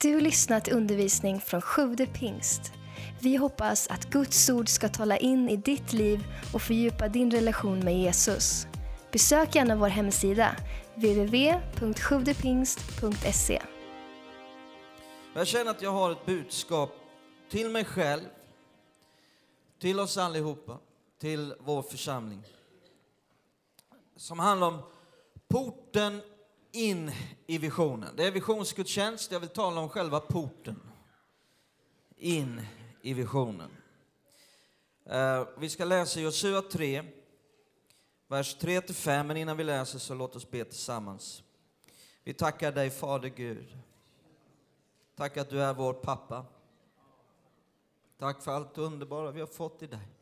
Du har lyssnat till undervisning från Sjude pingst. Vi hoppas att Guds ord ska tala in i ditt liv och fördjupa din relation med Jesus. Besök gärna vår hemsida, www.sjuvdepingst.se. Jag känner att jag har ett budskap till mig själv, till oss allihopa, till vår församling. Som handlar om porten in i visionen. Det är visionsgudstjänst, jag vill tala om själva porten in i visionen. Eh, vi ska läsa Josua 3, vers 3-5, men innan vi läser så låt oss be tillsammans. Vi tackar dig Fader Gud. Tack att du är vår pappa. Tack för allt underbara vi har fått i dig.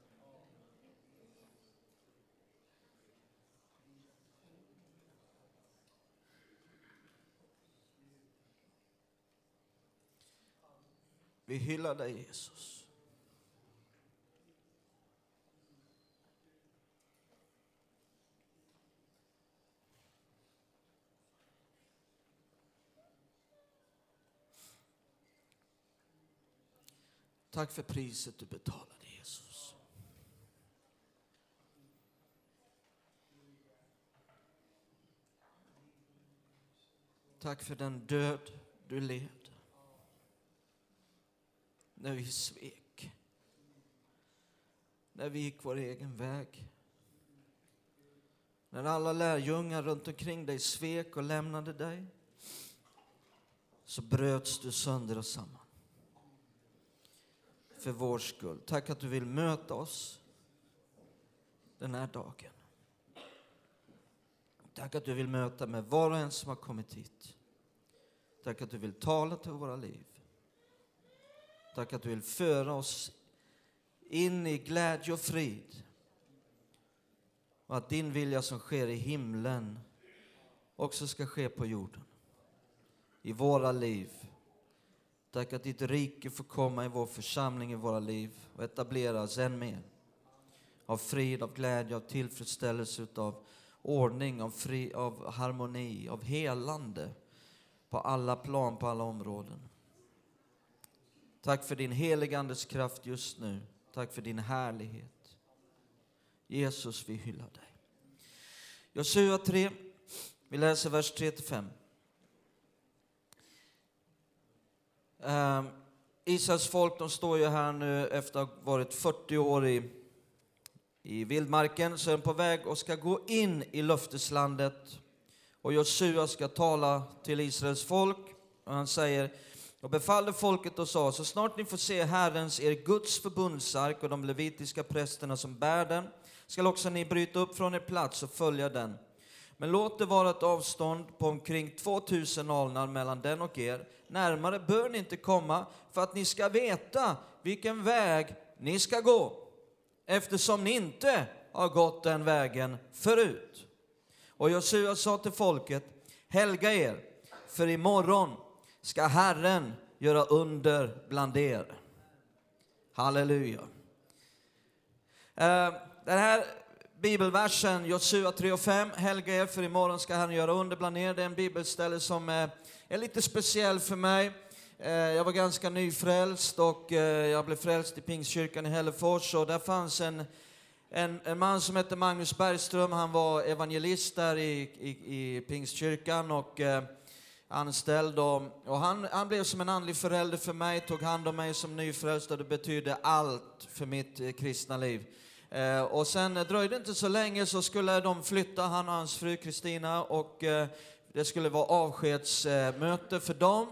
Vi hyllar dig Jesus. Tack för priset du betalade Jesus. Tack för den död du led när vi svek. När vi gick vår egen väg. När alla lärjungar runt omkring dig svek och lämnade dig så bröts du sönder och samman. För vår skull. Tack att du vill möta oss den här dagen. Tack att du vill möta med var och en som har kommit hit. Tack att du vill tala till våra liv. Tack att du vill föra oss in i glädje och frid. Och att din vilja som sker i himlen också ska ske på jorden. I våra liv. Tack att ditt rike får komma i vår församling, i våra liv och etableras än mer. Av frid, av glädje, av tillfredsställelse, av ordning, av, fri, av harmoni, av helande på alla plan, på alla områden. Tack för din heligandes kraft just nu. Tack för din härlighet. Jesus, vi hyllar dig. Josua 3, vi läser vers 3-5. Ehm, Israels folk de står ju här nu efter att ha varit 40 år i, i vildmarken, så är de på väg och ska gå in i löfteslandet. Och Josua ska tala till Israels folk och han säger och befallde folket och sa, så snart ni får se Herrens, er Guds förbundsark och de levitiska prästerna som bär den, skall också ni bryta upp från er plats och följa den. Men låt det vara ett avstånd på omkring 2000 alnar mellan den och er. Närmare bör ni inte komma, för att ni ska veta vilken väg ni ska gå, eftersom ni inte har gått den vägen förut. Och Josua sa till folket, helga er, för imorgon ska Herren göra under bland er. Halleluja. Eh, den här bibelversen, Josua 3 och 5, helga er för imorgon ska Herren göra under bland er. Det är en bibelställe som eh, är lite speciell för mig. Eh, jag var ganska nyfrälst och jag blev frälst i Pingstkyrkan i Hällefors och där fanns en, en, en, man som hette Magnus Bergström. Han var evangelist där i, i, i Pingstkyrkan och anställd och, och han, han blev som en andlig förälder för mig, tog hand om mig som nyfrälst och det betydde allt för mitt eh, kristna liv. Eh, och sen eh, dröjde inte så länge så skulle de flytta, han och hans fru Kristina och eh, det skulle vara avskedsmöte för dem.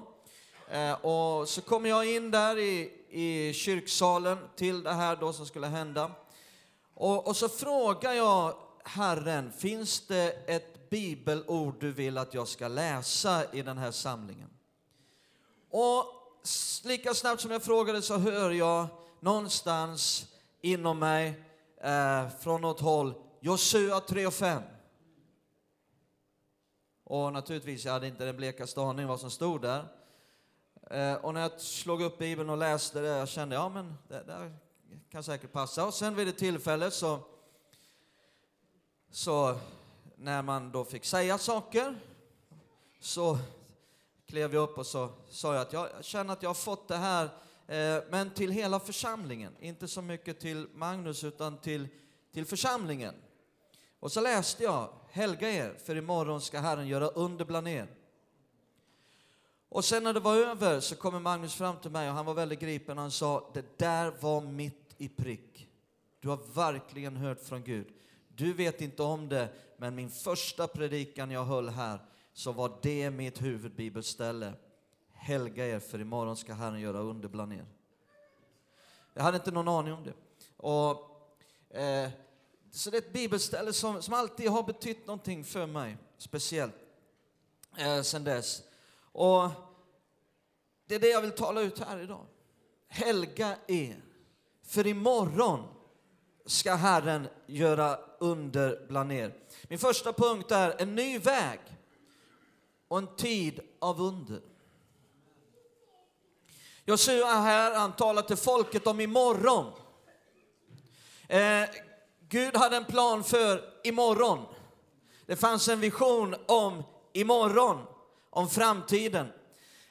Eh, och så kom jag in där i, i kyrksalen till det här då som skulle hända. Och, och så frågar jag Herren, finns det ett bibelord du vill att jag ska läsa i den här samlingen. Och lika snabbt som jag frågade så hör jag någonstans inom mig eh, från något håll Josua 3 och 5. Och naturligtvis, jag hade inte den blekaste aning vad som stod där. Eh, och när jag slog upp Bibeln och läste det, jag kände ja men det där kan säkert passa. Och sen vid ett tillfälle så, så när man då fick säga saker så klev jag upp och så sa jag att jag känner att jag har fått det här, eh, men till hela församlingen. Inte så mycket till Magnus, utan till, till församlingen. Och så läste jag, helga er, för imorgon ska Herren göra under bland er. Och sen när det var över så kommer Magnus fram till mig och han var väldigt gripen. Han sa, det där var mitt i prick. Du har verkligen hört från Gud. Du vet inte om det, men min första predikan jag höll här så var det mitt huvudbibelställe. Helga er, för imorgon ska Herren göra under bland er. Jag hade inte någon aning om det. Och, eh, så det är ett bibelställe som, som alltid har betytt någonting för mig, speciellt eh, sen dess. Och det är det jag vill tala ut här idag. Helga er, för imorgon ska Herren göra under bland er. Min första punkt är en ny väg och en tid av under. Josua här, han talar till folket om imorgon. Eh, Gud hade en plan för imorgon. Det fanns en vision om imorgon, om framtiden.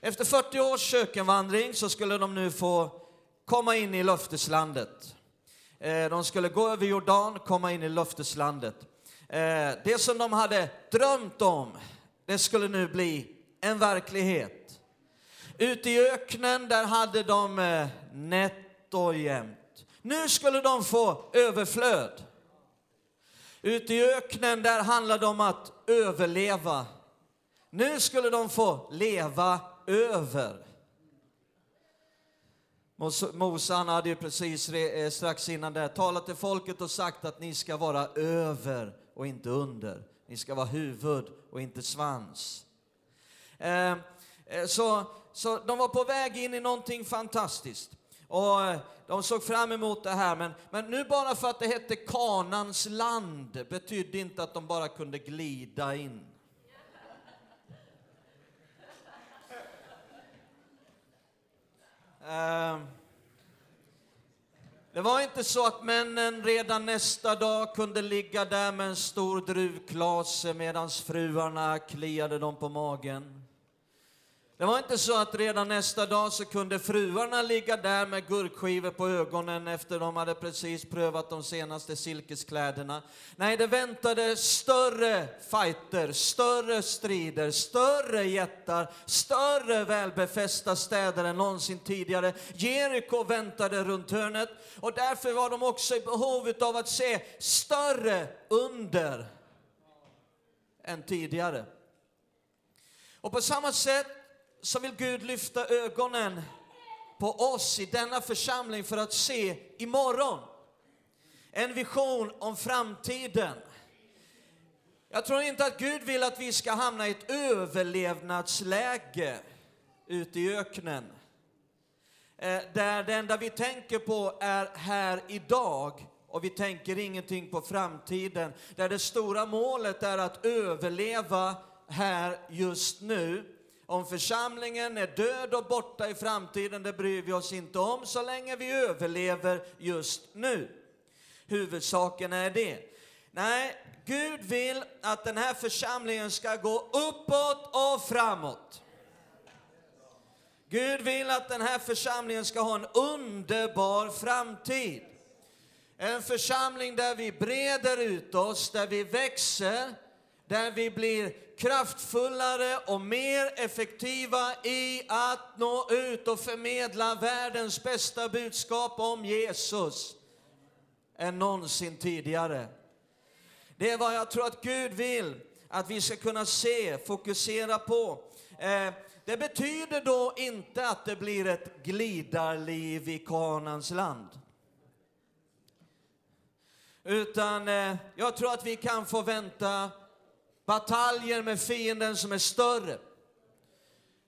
Efter 40 års kökenvandring så skulle de nu få komma in i löfteslandet. Eh, de skulle gå över Jordan, komma in i löfteslandet. Eh, det som de hade drömt om, det skulle nu bli en verklighet. Ute i öknen, där hade de eh, nätt och jämnt. Nu skulle de få överflöd. Ute i öknen, där handlade det om att överleva. Nu skulle de få leva över. Mose han hade ju precis eh, strax innan det talat till folket och sagt att ni ska vara över och inte under. Ni ska vara huvud och inte svans. Ehm, eh, så, så de var på väg in i någonting fantastiskt. Och eh, de såg fram emot det här, men, men nu bara för att det hette Kanans land betydde inte att de bara kunde glida in. Ehm, det var inte så att männen redan nästa dag kunde ligga där med en stor druvklase medan fruarna kliade dem på magen. Det var inte så att redan nästa dag så kunde fruarna ligga där med gurkskivor på ögonen efter de hade precis prövat de senaste silkeskläderna. Nej, det väntade större fighter, större strider, större jättar, större välbefästa städer än någonsin tidigare. Jeriko väntade runt hörnet och därför var de också i behov av att se större under än tidigare. Och på samma sätt så vill Gud lyfta ögonen på oss i denna församling för att se imorgon. En vision om framtiden. Jag tror inte att Gud vill att vi ska hamna i ett överlevnadsläge ute i öknen. Eh, där det enda vi tänker på är här idag och vi tänker ingenting på framtiden. Där det stora målet är att överleva här just nu om församlingen är död och borta i framtiden, det bryr vi oss inte om så länge vi överlever just nu. Huvudsaken är det. Nej, Gud vill att den här församlingen ska gå uppåt och framåt. Gud vill att den här församlingen ska ha en underbar framtid. En församling där vi breder ut oss, där vi växer, där vi blir kraftfullare och mer effektiva i att nå ut och förmedla världens bästa budskap om Jesus än någonsin tidigare. Det är vad jag tror att Gud vill att vi ska kunna se, fokusera på. Eh, det betyder då inte att det blir ett glidarliv i Kanans land. Utan eh, jag tror att vi kan få vänta bataljer med fienden som är större.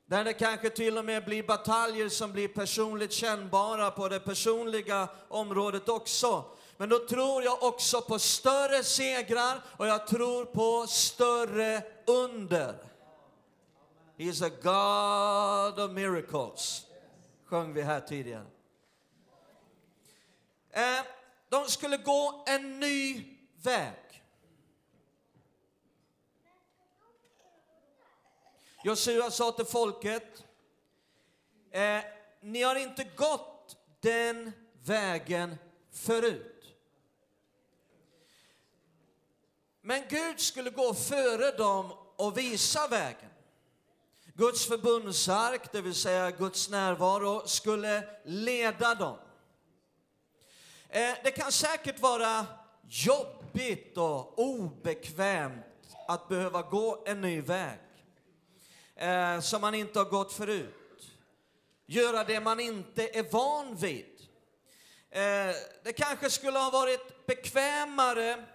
Där det kanske till och med blir bataljer som blir personligt kännbara på det personliga området också. Men då tror jag också på större segrar och jag tror på större under. He is a God of miracles, sjöng vi här tidigare. Eh, de skulle gå en ny väg. Josua sa till folket, eh, ni har inte gått den vägen förut. Men Gud skulle gå före dem och visa vägen. Guds förbundsark, det vill säga Guds närvaro, skulle leda dem. Eh, det kan säkert vara jobbigt och obekvämt att behöva gå en ny väg eh, som man inte har gått förut. Göra det man inte är van vid. Eh, det kanske skulle ha varit bekvämare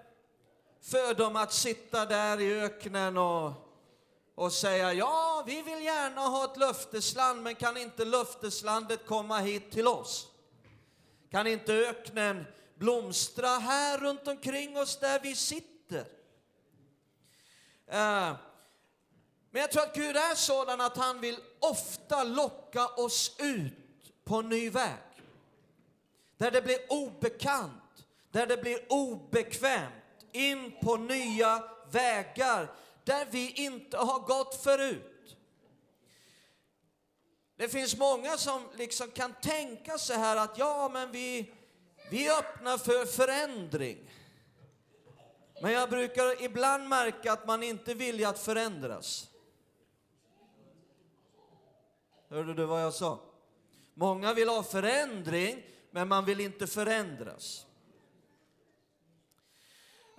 för dem att sitta där i öknen och, och säga ja, vi vill gärna ha ett löftesland, men kan inte löfteslandet komma hit till oss? Kan inte öknen blomstra här runt omkring oss där vi sitter? Eh, men jag tror att Gud är sådan att han vill ofta locka oss ut på en ny väg. Där det blir obekant, där det blir obekvämt, in på nya vägar där vi inte har gått förut. Det finns många som liksom kan tänka sig här att ja, men vi, vi öppnar för förändring. Men jag brukar ibland märka att man inte vill att förändras. Hörde du vad jag sa? Många vill ha förändring, men man vill inte förändras.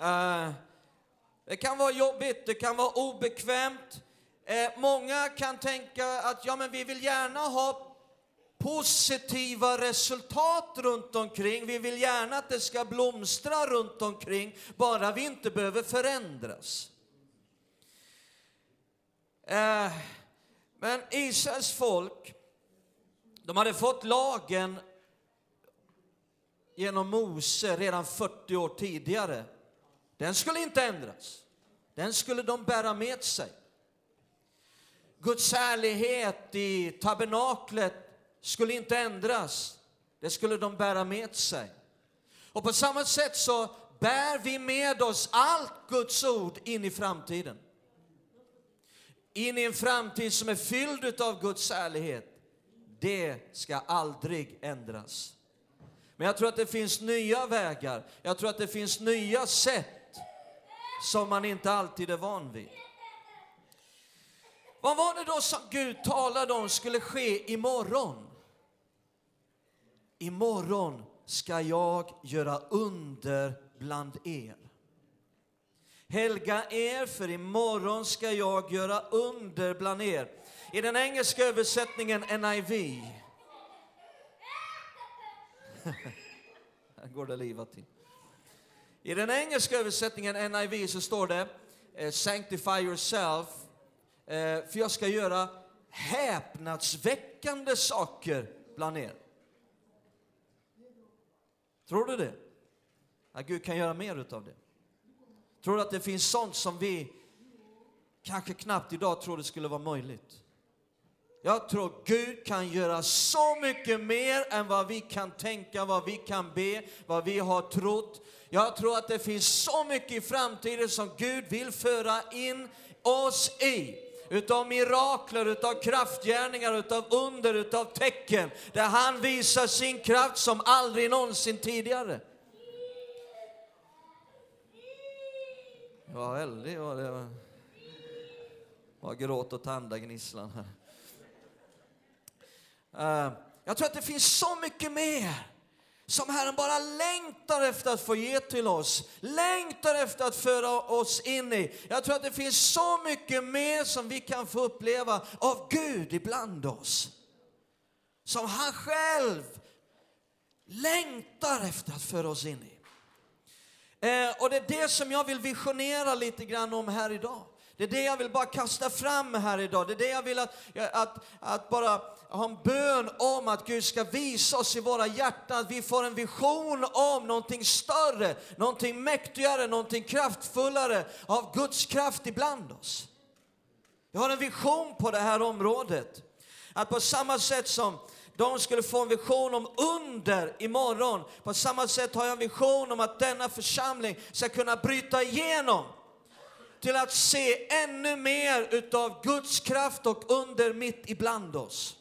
Uh, det kan vara jobbigt, det kan vara obekvämt. Uh, många kan tänka att ja, men vi vill gärna ha positiva resultat runt omkring. Vi vill gärna att det ska blomstra runt omkring, bara vi inte behöver förändras. Uh, men Israels folk, de hade fått lagen genom Mose redan 40 år tidigare. Den skulle inte ändras. Den skulle de bära med sig. Guds härlighet i tabernaklet skulle inte ändras. Det skulle de bära med sig. Och på samma sätt så bär vi med oss allt Guds ord in i framtiden in i en framtid som är fylld av Guds ärlighet. det ska aldrig ändras. Men jag tror att det finns nya vägar, jag tror att det finns nya sätt som man inte alltid är van vid. Vad var det då som Gud talade om skulle ske imorgon? Imorgon ska jag göra under bland er. Helga er, för imorgon ska jag göra under bland er. I den engelska översättningen NIV Här går det livat till. I den engelska översättningen NIV så står det eh, Sanctify yourself, eh, för jag ska göra häpnadsväckande saker bland er. Tror du det? Att Gud kan göra mer utav det. Tror du att det finns sånt som vi kanske knappt idag trodde skulle vara möjligt? Jag tror Gud kan göra så mycket mer än vad vi kan tänka, vad vi kan be, vad vi har trott. Jag tror att det finns så mycket i framtiden som Gud vill föra in oss i. Utav mirakler, utav kraftgärningar, utav under, utav tecken. Där han visar sin kraft som aldrig någonsin tidigare. Ja, väldigt var det. Var gråt och tandagnisslan här. Uh, jag tror att det finns så mycket mer som Herren bara längtar efter att få ge till oss, längtar efter att föra oss in i. Jag tror att det finns så mycket mer som vi kan få uppleva av Gud ibland oss. Som han själv längtar efter att föra oss in i. Eh, och det är det som jag vill visionera lite grann om här idag. Det är det jag vill bara kasta fram här idag. Det är det jag vill att, att, att bara ha en bön om att Gud ska visa oss i våra hjärtan, att vi får en vision om någonting större, någonting mäktigare, någonting kraftfullare av Guds kraft ibland oss. Jag har en vision på det här området. Att på samma sätt som de skulle få en vision om under imorgon. På samma sätt har jag en vision om att denna församling ska kunna bryta igenom till att se ännu mer utav Guds kraft och under mitt ibland oss.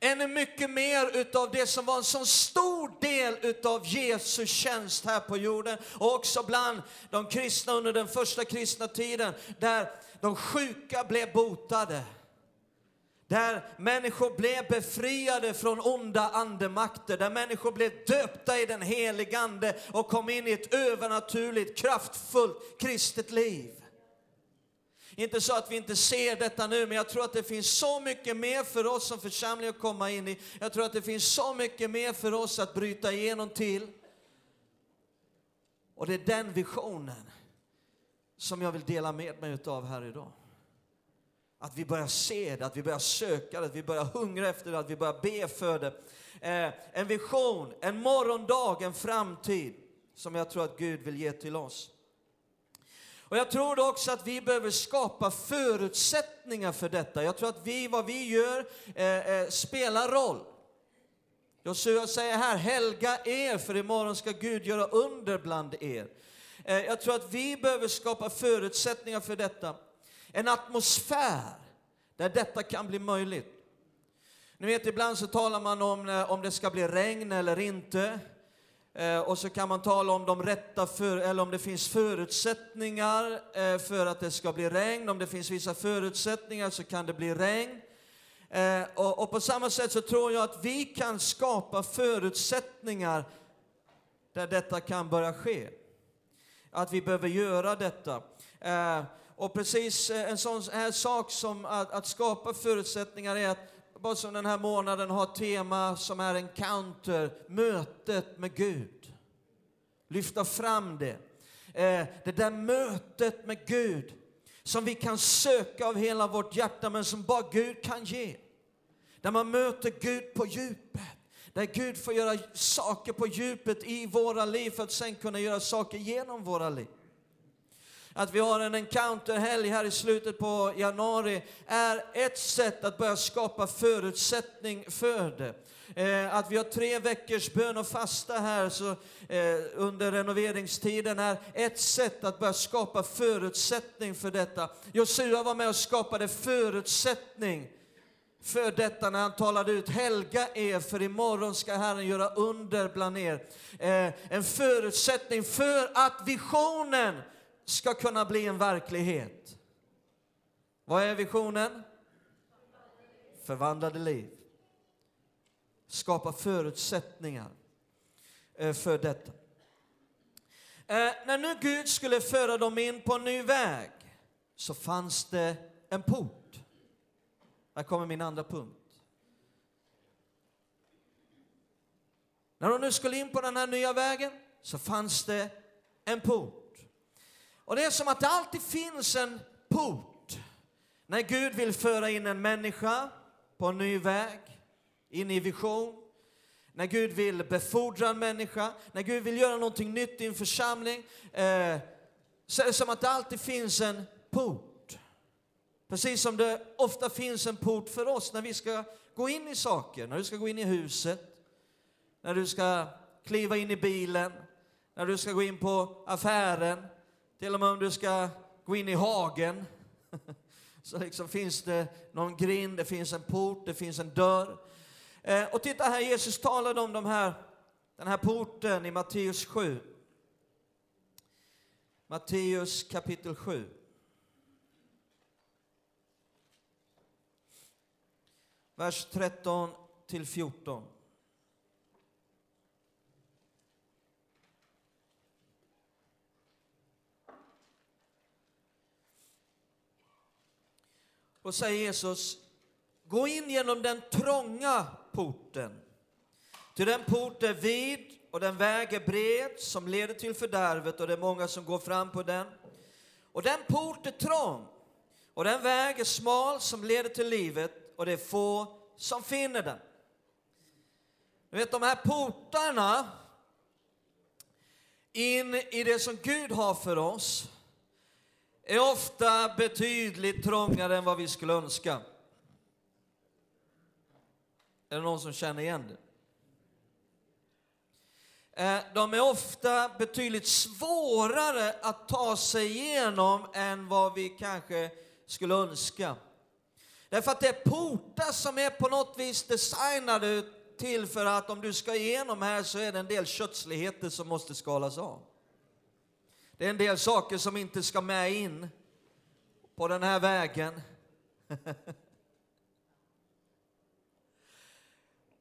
Ännu mycket mer utav det som var en så stor del utav Jesu tjänst här på jorden och också bland de kristna under den första kristna tiden där de sjuka blev botade. Där människor blev befriade från onda andemakter, där människor blev döpta i den helige Ande och kom in i ett övernaturligt, kraftfullt kristet liv. Inte så att vi inte ser detta nu, men jag tror att det finns så mycket mer för oss som församling att komma in i. Jag tror att det finns så mycket mer för oss att bryta igenom till. Och det är den visionen som jag vill dela med mig av här idag. Att vi börjar se det, att vi börjar söka det, att vi börjar hungra efter det, att vi börjar be för det. Eh, en vision, en morgondag, en framtid som jag tror att Gud vill ge till oss. Och jag tror också att vi behöver skapa förutsättningar för detta. Jag tror att vi, vad vi gör eh, eh, spelar roll. Josua säger här, helga er för imorgon ska Gud göra under bland er. Eh, jag tror att vi behöver skapa förutsättningar för detta. En atmosfär där detta kan bli möjligt. Ni vet, ibland så talar man om eh, om det ska bli regn eller inte. Eh, och så kan man tala om de rätta för, eller om det finns förutsättningar eh, för att det ska bli regn. Om det finns vissa förutsättningar så kan det bli regn. Eh, och, och på samma sätt så tror jag att vi kan skapa förutsättningar där detta kan börja ske. Att vi behöver göra detta. Eh, och precis eh, en sån här sak som att, att skapa förutsättningar är att bara som den här månaden har tema som är encounter, mötet med Gud. Lyfta fram det. Eh, det där mötet med Gud som vi kan söka av hela vårt hjärta men som bara Gud kan ge. Där man möter Gud på djupet. Där Gud får göra saker på djupet i våra liv för att sen kunna göra saker genom våra liv. Att vi har en encounterhelg här i slutet på januari är ett sätt att börja skapa förutsättning för det. Eh, att vi har tre veckors bön och fasta här så, eh, under renoveringstiden är ett sätt att börja skapa förutsättning för detta. Josua var med och skapade förutsättning för detta när han talade ut helga er för imorgon ska Herren göra under bland er. Eh, en förutsättning för att visionen ska kunna bli en verklighet. Vad är visionen? Förvandlade liv. Skapa förutsättningar eh, för detta. Eh, när nu Gud skulle föra dem in på en ny väg så fanns det en port. Här kommer min andra punkt. När de nu skulle in på den här nya vägen så fanns det en port. Och det är som att det alltid finns en port när Gud vill föra in en människa på en ny väg, in i vision. När Gud vill befordra en människa, när Gud vill göra någonting nytt i en församling, eh, så är det som att det alltid finns en port. Precis som det ofta finns en port för oss när vi ska gå in i saker, när du ska gå in i huset, när du ska kliva in i bilen, när du ska gå in på affären, till och med om du ska gå in i hagen så liksom finns det någon grind, det finns en port, det finns en dörr. Eh, och titta här, Jesus talade om de här, den här porten i Matteus 7. Matteus kapitel 7. Vers 13 till 14. Och säger Jesus, gå in genom den trånga porten. Till den port är vid och den väg är bred som leder till fördärvet och det är många som går fram på den. Och den port är trång och den väg är smal som leder till livet och det är få som finner den. Du vet de här portarna in i det som Gud har för oss är ofta betydligt trångare än vad vi skulle önska. Är det någon som känner igen det? Eh, de är ofta betydligt svårare att ta sig igenom än vad vi kanske skulle önska. Därför att det är portar som är på något vis designade till för att om du ska igenom här så är det en del kötsligheter som måste skalas av. Det är en del saker som inte ska med in på den här vägen.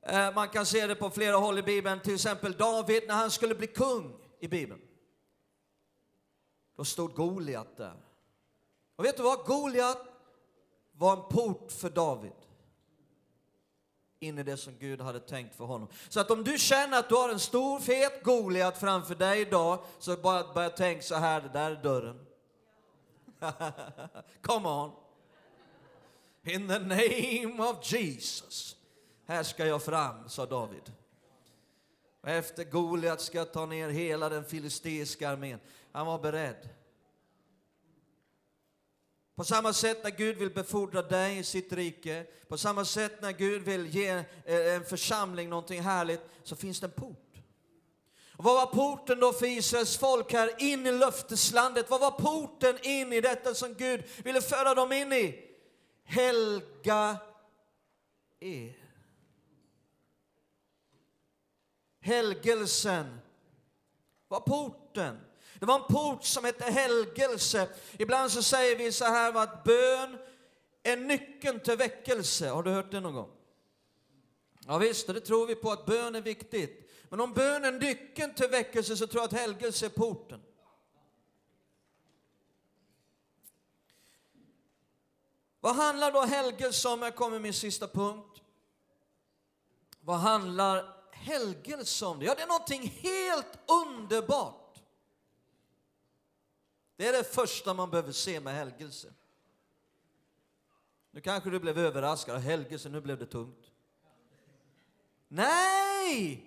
Eh, man kan se det på flera håll i Bibeln, till exempel David när han skulle bli kung i Bibeln. Då stod Goliat där. Och vet du vad? Goliat var en port för David in i det som Gud hade tänkt för honom. Så att om du känner att du har en stor fet Goliat framför dig idag, så bara börja tänka så här, det där är dörren. Come on. In the name of Jesus. Här ska jag fram, sa David. Och efter Goliat ska jag ta ner hela den filisteiska armén. Han var beredd. På samma sätt när Gud vill befordra dig i sitt rike, på samma sätt när Gud vill ge eh, en församling någonting härligt, så finns det en port. Och vad var porten då för Israels folk här in i löfteslandet? Vad var porten in i detta som Gud ville föra dem in i? Helga er. Helgelsen var porten. Det var en port som hette helgelse. Ibland så säger vi så här att bön är nyckeln till väckelse. Har du hört det någon gång? Ja visst, det tror vi på att bön är viktigt. Men om bön är nyckeln till väckelse så tror jag att helgelse är porten. Vad handlar då helgelse om? Jag kommer min sista punkt. Vad handlar helgelse om? Ja, det är någonting helt underbart. Det är det första man behöver se med helgelse. Nu kanske du blev överraskad. Helgelse, nu blev det tungt. Nej!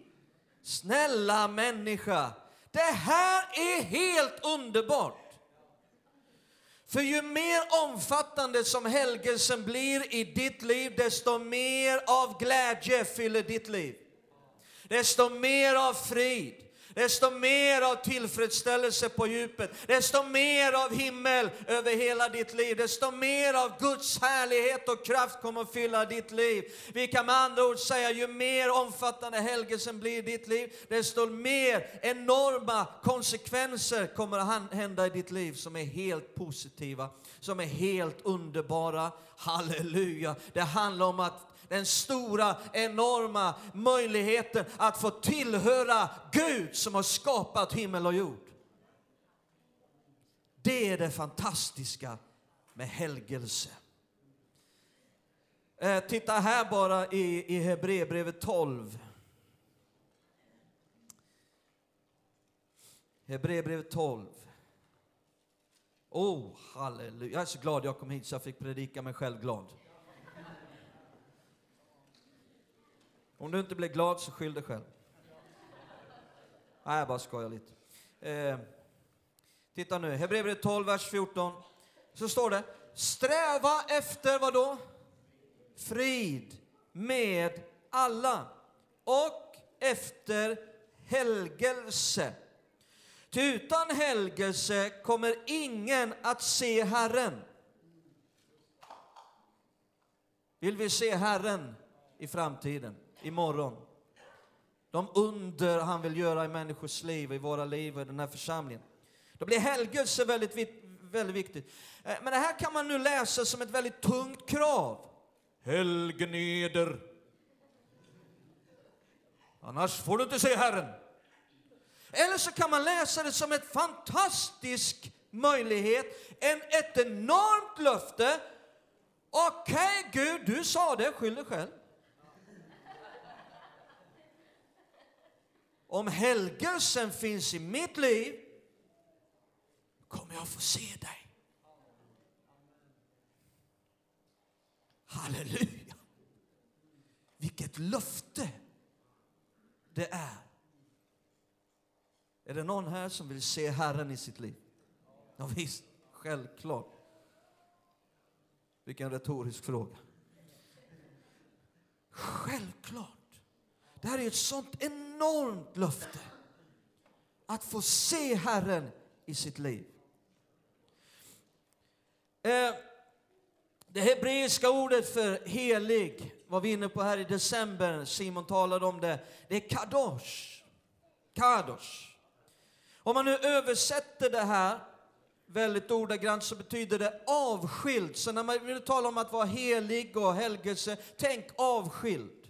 Snälla människa, det här är helt underbart. För ju mer omfattande som helgelsen blir i ditt liv, desto mer av glädje fyller ditt liv. Desto mer av frid, desto mer av tillfredsställelse på djupet, desto mer av himmel över hela ditt liv, desto mer av Guds härlighet och kraft kommer att fylla ditt liv. Vi kan med andra ord säga, ju mer omfattande helgelsen blir i ditt liv, desto mer enorma konsekvenser kommer att hända i ditt liv som är helt positiva, som är helt underbara. Halleluja! Det handlar om att den stora, enorma möjligheten att få tillhöra Gud som har skapat himmel och jord. Det är det fantastiska med helgelse. Eh, titta här bara i, i Hebreerbrevet 12. Hebreerbrevet 12. Oh, halleluja. Jag är så glad jag kom hit så jag fick predika mig själv glad. Om du inte blir glad så skyll dig själv. Nej, jag bara skojar lite. Eh, titta nu, Hebreerbrevet 12, vers 14. Så står det, sträva efter vad då? Frid med alla och efter helgelse. Ty utan helgelse kommer ingen att se Herren. Vill vi se Herren i framtiden? Imorgon. De under han vill göra i människors liv, i våra liv och i den här församlingen. Då blir helgelse väldigt, väldigt viktigt. Eh, men det här kan man nu läsa som ett väldigt tungt krav. Helgneder. Annars får du inte se Herren. Eller så kan man läsa det som ett fantastisk möjlighet, en, ett enormt löfte. Okej, okay, Gud, du sa det, skyll dig själv. Om helgelsen finns i mitt liv kommer jag få se dig. Halleluja! Vilket löfte det är. Är det någon här som vill se Herren i sitt liv? Ja, visst, självklart. Vilken retorisk fråga. Självklart. Det här är ett sånt enormt löfte. att få se Herren i sitt liv. Eh, det hebreiska ordet för helig var vi inne på här i december. Simon talade om det. Det är kadosh. Kadosh. Om man nu översätter det här väldigt ordagrant så betyder det avskild. Så när man vill tala om att vara helig och helgelse, tänk avskild.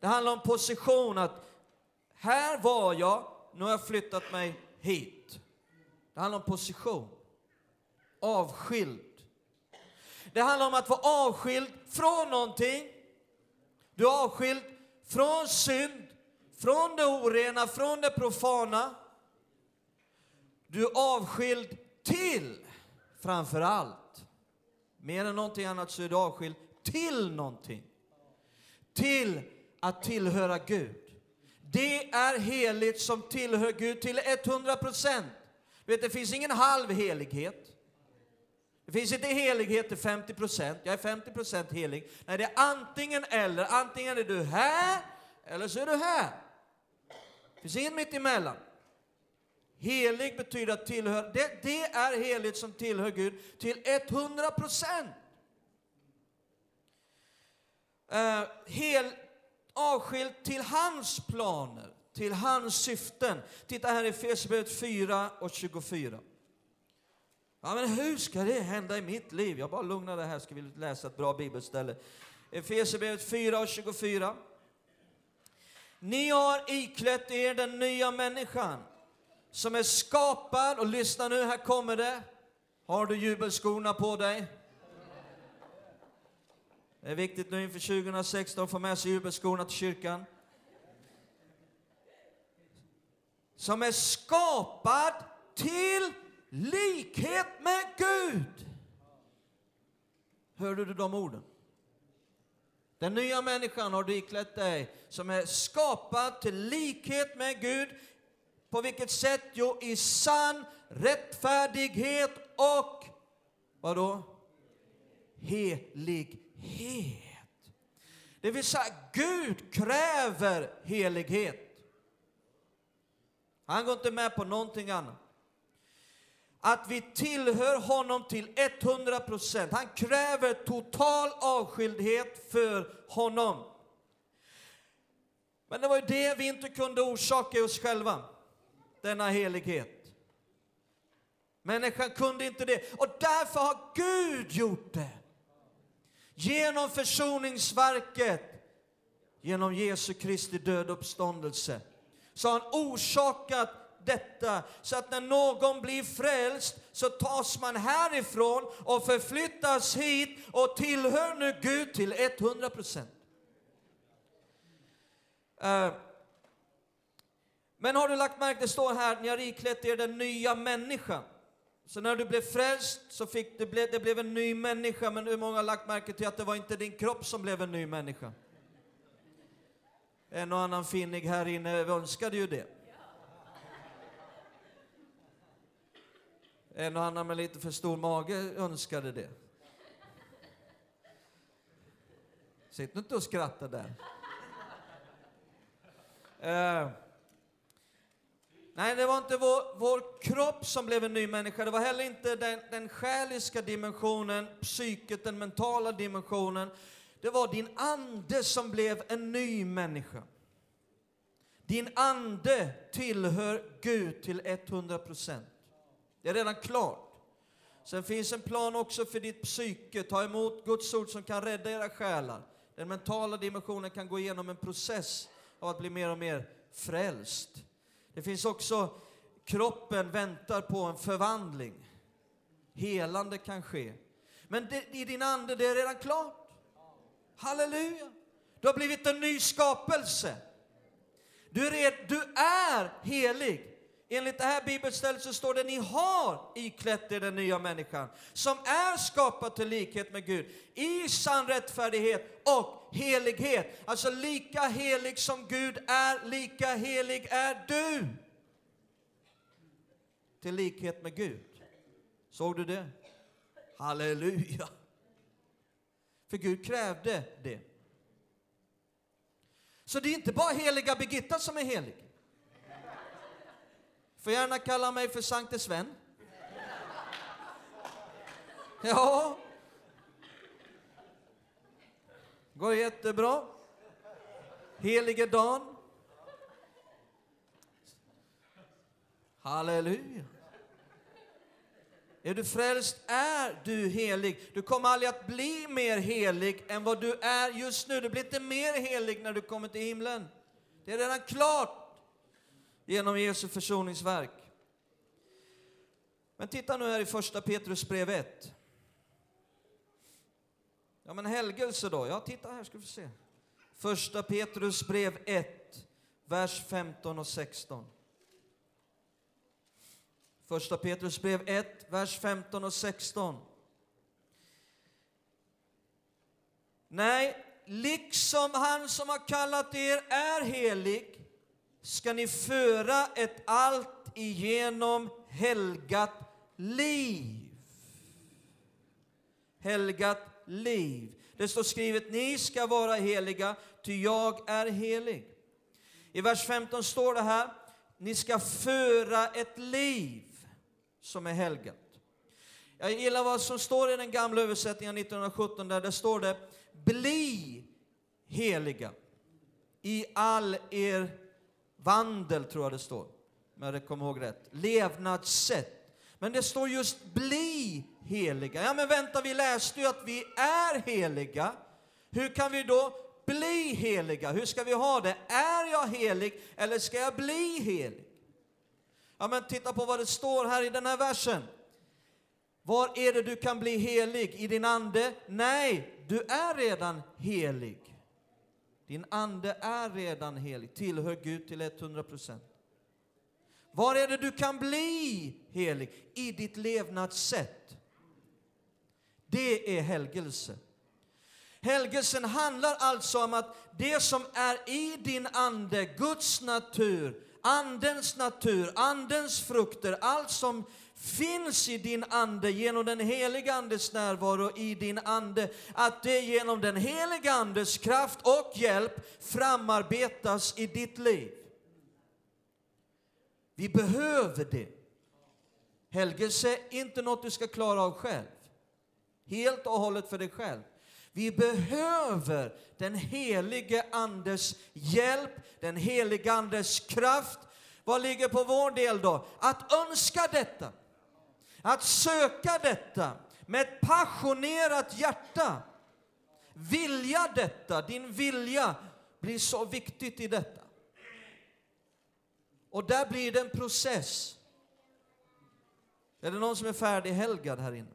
Det handlar om position, att här var jag, nu har jag flyttat mig hit. Det handlar om position. Avskild. Det handlar om att vara avskild från någonting. Du är avskild från synd, från det orena, från det profana. Du är avskild till, framför allt. Mer än någonting annat så är du avskild till någonting. Till att tillhöra Gud. Det är heligt som tillhör Gud till 100 procent. Det finns ingen halv helighet. Det finns inte helighet till 50 procent. Jag är 50 procent helig. Nej, det är antingen eller. Antingen är du här eller så är du här. Det finns inget mitt emellan. Helig betyder att tillhöra. Det, det är heligt som tillhör Gud till 100 procent. Uh, hel, avskilt till hans planer, till hans syften. Titta här i Efesierbrevet 4 och 24. Ja, men hur ska det hända i mitt liv? Jag bara lugnar det här, ska vi läsa ett bra bibelställe. Efesierbrevet 4 och 24. Ni har iklätt er den nya människan som är skapad, och lyssna nu, här kommer det. Har du jubelskorna på dig? Det är viktigt nu inför 2016 att få med sig jubelskorna till kyrkan. Som är skapad till likhet med Gud. Hörde du de orden? Den nya människan har du iklätt dig som är skapad till likhet med Gud. På vilket sätt? Jo, i sann rättfärdighet och vadå? Helighet. Det vill säga, Gud kräver helighet. Han går inte med på någonting annat att vi tillhör honom till 100 procent. Han kräver total avskildhet för honom. Men det var ju det vi inte kunde orsaka i oss själva, denna helighet. Människan kunde inte det, och därför har Gud gjort det. Genom försoningsverket, genom Jesu Kristi död uppståndelse, så har han orsakat detta så att när någon blir frälst så tas man härifrån och förflyttas hit och tillhör nu Gud till 100 procent. Uh, men har du lagt märke, det står här, ni har iklätt er den nya människan. Så när du blev frälst så fick det, det blev en ny människa, men hur många har lagt märke till att det var inte din kropp som blev en ny människa? En och annan finnig här inne önskade ju det. En och annan med lite för stor mage önskade det. Sitt nu inte och skratta där. Uh, nej, det var inte vår, vår kropp som blev en ny människa. Det var heller inte den, den själiska dimensionen, psyket, den mentala dimensionen. Det var din ande som blev en ny människa. Din ande tillhör Gud till 100 procent. Det är redan klart. Sen finns en plan också för ditt psyke. Ta emot Guds ord som kan rädda era själar. Den mentala dimensionen kan gå igenom en process av att bli mer och mer frälst. Det finns också, kroppen väntar på en förvandling. Helande kan ske. Men det, i din ande, det är redan klart. Halleluja! Du har blivit en ny skapelse. Du är, du är helig. Enligt det här bibelstället så står det ni har iklätt er den nya människan som är skapad till likhet med Gud i sann rättfärdighet och helighet. Alltså lika helig som Gud är, lika helig är du. Till likhet med Gud. Såg du det? Halleluja! För Gud krävde det. Så det är inte bara heliga Birgitta som är helig. Får gärna kalla mig för Sankte Sven. Ja. Går jättebra. Helige Dan. Halleluja. Är du frälst är du helig. Du kommer aldrig att bli mer helig än vad du är just nu. Du blir inte mer helig när du kommer till himlen. Det är redan klart genom Jesu försoningsverk. Men titta nu här i första Petrus brev 1. Ja, men helgelse då? Ja, titta här ska vi se. Första Petrus brev 1, vers 15 och 16. Första Petrus brev 1, vers 15 och 16. Nej, liksom han som har kallat er är helig ska ni föra ett allt igenom helgat liv. Helgat liv. Det står skrivet, ni ska vara heliga, ty jag är helig. I vers 15 står det här, ni ska föra ett liv som är helgat. Jag gillar vad som står i den gamla översättningen 1917, där det står det, bli heliga i all er vandel, tror jag det står, om jag kommer ihåg rätt. Levnadssätt. Men det står just bli heliga. Ja, men vänta, vi läste ju att vi är heliga. Hur kan vi då bli heliga? Hur ska vi ha det? Är jag helig eller ska jag bli helig? Ja, men titta på vad det står här i den här versen. Var är det du kan bli helig? I din ande? Nej, du är redan helig. Din ande är redan helig, tillhör Gud till 100 procent. Var är det du kan bli helig? I ditt levnadssätt. Det är helgelse. Helgelsen handlar alltså om att det som är i din ande, Guds natur, Andens natur, Andens frukter, allt som finns i din ande genom den heliga Andes närvaro i din ande, att det genom den heliga Andes kraft och hjälp framarbetas i ditt liv. Vi behöver det. Helgelse är inte något du ska klara av själv. Helt och hållet för dig själv. Vi behöver den helige Andes hjälp, den helige Andes kraft. Vad ligger på vår del då? Att önska detta. Att söka detta med ett passionerat hjärta. Vilja detta, din vilja blir så viktigt i detta. Och där blir det en process. Är det någon som är färdighelgad här inne?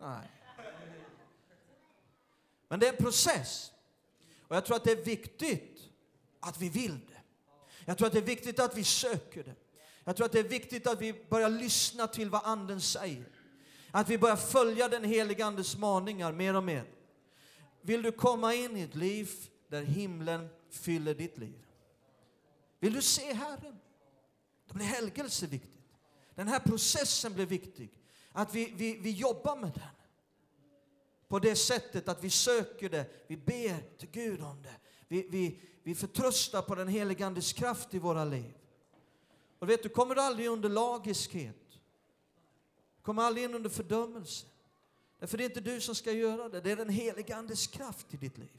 Nej. Men det är en process. Och jag tror att det är viktigt att vi vill det. Jag tror att det är viktigt att vi söker det. Jag tror att det är viktigt att vi börjar lyssna till vad Anden säger. Att vi börjar följa den heliga Andes maningar mer och mer. Vill du komma in i ett liv där himlen fyller ditt liv? Vill du se Herren? Då blir helgelse viktigt. Den här processen blir viktig. Att vi, vi, vi jobbar med den. På det sättet att vi söker det, vi ber till Gud om det. Vi, vi, vi förtröstar på den helige Andes kraft i våra liv. Och vet du, kommer aldrig under lagiskhet. Du kommer aldrig in under fördömelse. Därför det är inte du som ska göra det, det är den helige Andes kraft i ditt liv.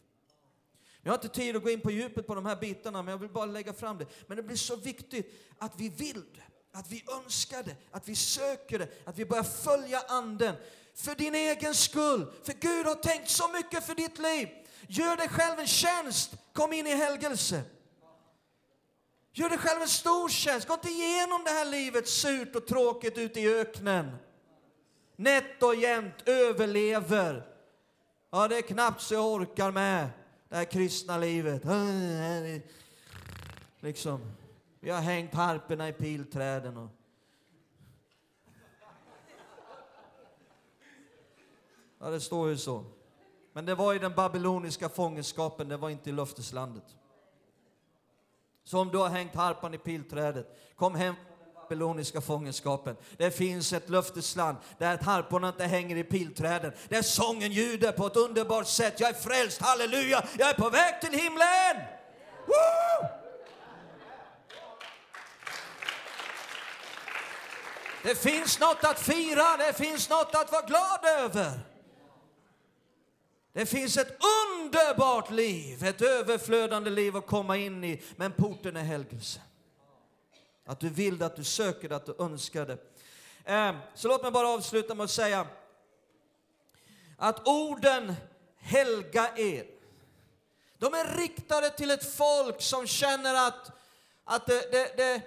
Jag har inte tid att gå in på djupet på de här bitarna, men jag vill bara lägga fram det. Men det blir så viktigt att vi vill det, att vi önskar det, att vi söker det, att vi börjar följa Anden. För din egen skull, för Gud har tänkt så mycket för ditt liv. Gör dig själv en tjänst, kom in i helgelse. Gör dig själv en stor tjänst, gå inte igenom det här livet surt och tråkigt ute i öknen. Nätt och jämnt överlever. Ja, det är knappt så jag orkar med det här kristna livet. Liksom, vi har hängt harporna i pilträden och Ja, det står ju så. Men det var i den babyloniska fångenskapen, det var inte i löfteslandet som du har hängt harpan i pilträdet. Kom hem från den babyloniska fångenskapen. Det finns ett löftesland där harporna inte hänger i pilträden, där sången ljuder på ett underbart sätt. Jag är frälst, halleluja, jag är på väg till himlen! Woo! Det finns något att fira, det finns något att vara glad över. Det finns ett underbart liv, ett överflödande liv att komma in i, men porten är helgelse. Att du vill det, att du söker det, att du önskar det. Ehm, så låt mig bara avsluta med att säga att orden helga er, de är riktade till ett folk som känner att, att det, det, det,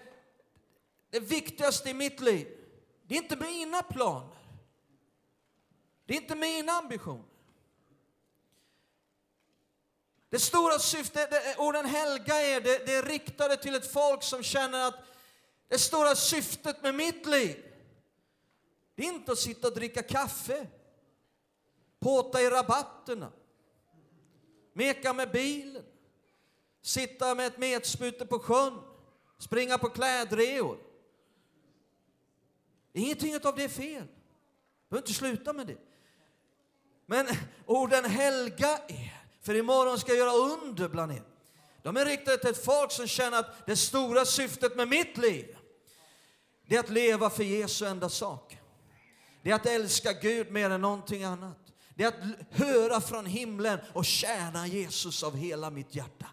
det viktigaste i mitt liv, det är inte mina planer. Det är inte mina ambitioner. Det stora syftet, det, orden helga er, det, det är riktade till ett folk som känner att det stora syftet med mitt liv, det är inte att sitta och dricka kaffe, påta i rabatterna, meka med bilen, sitta med ett metspute på sjön, springa på klädreor. Ingenting av det är fel. Du behöver inte sluta med det. Men orden helga er, för imorgon ska jag göra under bland er. De är riktade till ett folk som känner att det stora syftet med mitt liv, det är att leva för Jesu enda sak. Det är att älska Gud mer än någonting annat. Det är att höra från himlen och tjäna Jesus av hela mitt hjärta.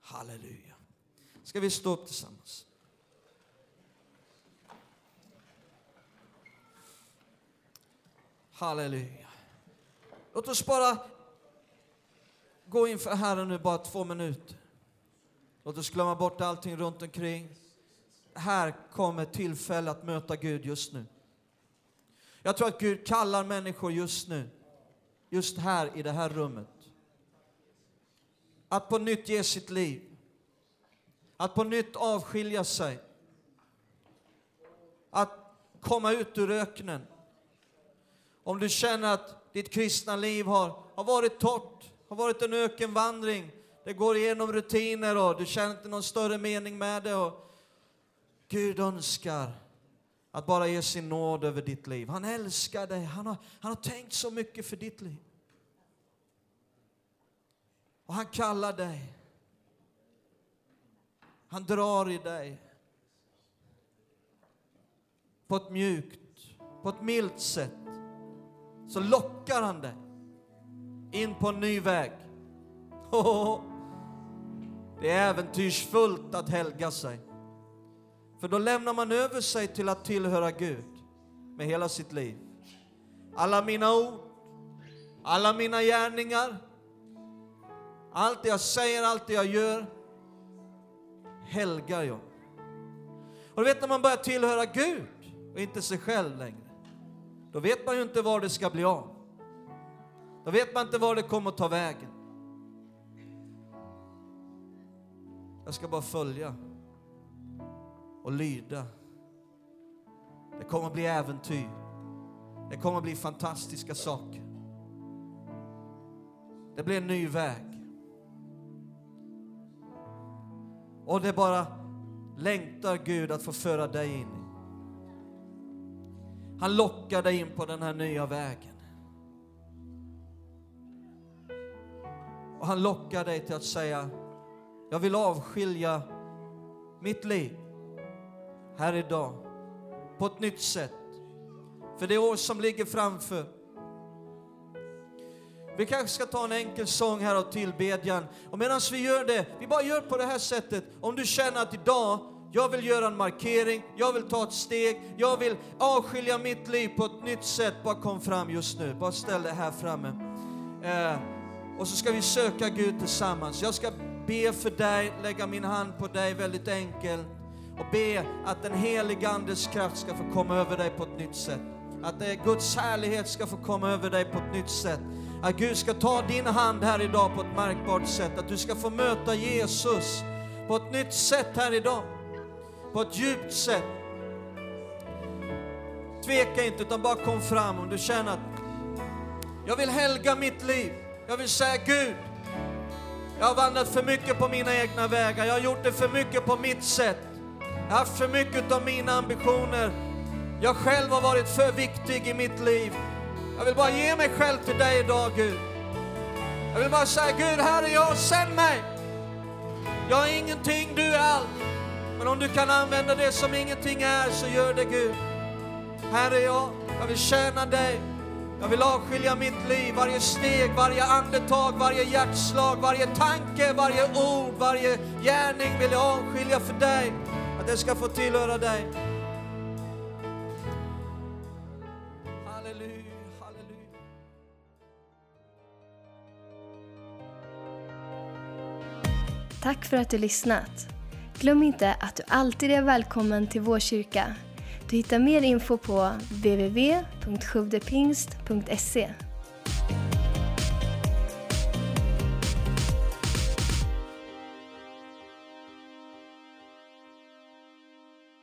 Halleluja. Ska vi stå upp tillsammans? Halleluja. Låt oss bara gå inför Herren nu bara två minuter. Låt oss glömma bort allting runt omkring. Här kommer tillfälle att möta Gud just nu. Jag tror att Gud kallar människor just nu, just här i det här rummet. Att på nytt ge sitt liv. Att på nytt avskilja sig. Att komma ut ur öknen. Om du känner att ditt kristna liv har, har varit torrt, har varit en ökenvandring, det går igenom rutiner och du känner inte någon större mening med det. Och Gud önskar att bara ge sin nåd över ditt liv. Han älskar dig, han har, han har tänkt så mycket för ditt liv. Och han kallar dig. Han drar i dig. På ett mjukt, på ett milt sätt så lockar han dig in på en ny väg. Oh, det är äventyrsfullt att helga sig. För då lämnar man över sig till att tillhöra Gud med hela sitt liv. Alla mina ord, alla mina gärningar, allt det jag säger, allt det jag gör, helgar jag. Och du vet när man börjar tillhöra Gud och inte sig själv längre, då vet man ju inte var det ska bli av. Då vet man inte var det kommer att ta vägen. Jag ska bara följa och lyda. Det kommer att bli äventyr. Det kommer att bli fantastiska saker. Det blir en ny väg. Och det bara längtar Gud att få föra dig in i. Han lockar dig in på den här nya vägen. Och han lockar dig till att säga, jag vill avskilja mitt liv här idag på ett nytt sätt. För det år som ligger framför. Vi kanske ska ta en enkel sång här av tillbedjan. Och medan vi gör det, vi bara gör på det här sättet. Om du känner att idag, jag vill göra en markering, jag vill ta ett steg, jag vill avskilja mitt liv på ett nytt sätt. Bara kom fram just nu, bara ställ dig här framme. Eh, och så ska vi söka Gud tillsammans. Jag ska be för dig, lägga min hand på dig väldigt enkelt och be att den heliga Andes kraft ska få komma över dig på ett nytt sätt. Att Guds härlighet ska få komma över dig på ett nytt sätt. Att Gud ska ta din hand här idag på ett märkbart sätt. Att du ska få möta Jesus på ett nytt sätt här idag. På ett djupt sätt. Tveka inte utan bara kom fram om du känner att jag vill helga mitt liv. Jag vill säga Gud, jag har vandrat för mycket på mina egna vägar. Jag har gjort det för mycket på mitt sätt. Jag har haft för mycket av mina ambitioner. Jag själv har varit för viktig i mitt liv. Jag vill bara ge mig själv till dig idag, Gud. Jag vill bara säga, Gud, här är jag, sänd mig. Jag är ingenting, du är allt. Men om du kan använda det som ingenting är, så gör det Gud. Här är jag, jag vill tjäna dig. Jag vill avskilja mitt liv, varje steg, varje andetag, varje hjärtslag, varje tanke, varje ord, varje gärning vill jag avskilja för dig. Att det ska få tillhöra dig. Halleluja, halleluja. Tack för att du lyssnat. Glöm inte att du alltid är välkommen till vår kyrka. Du hittar mer info på www.sjuvdepingst.se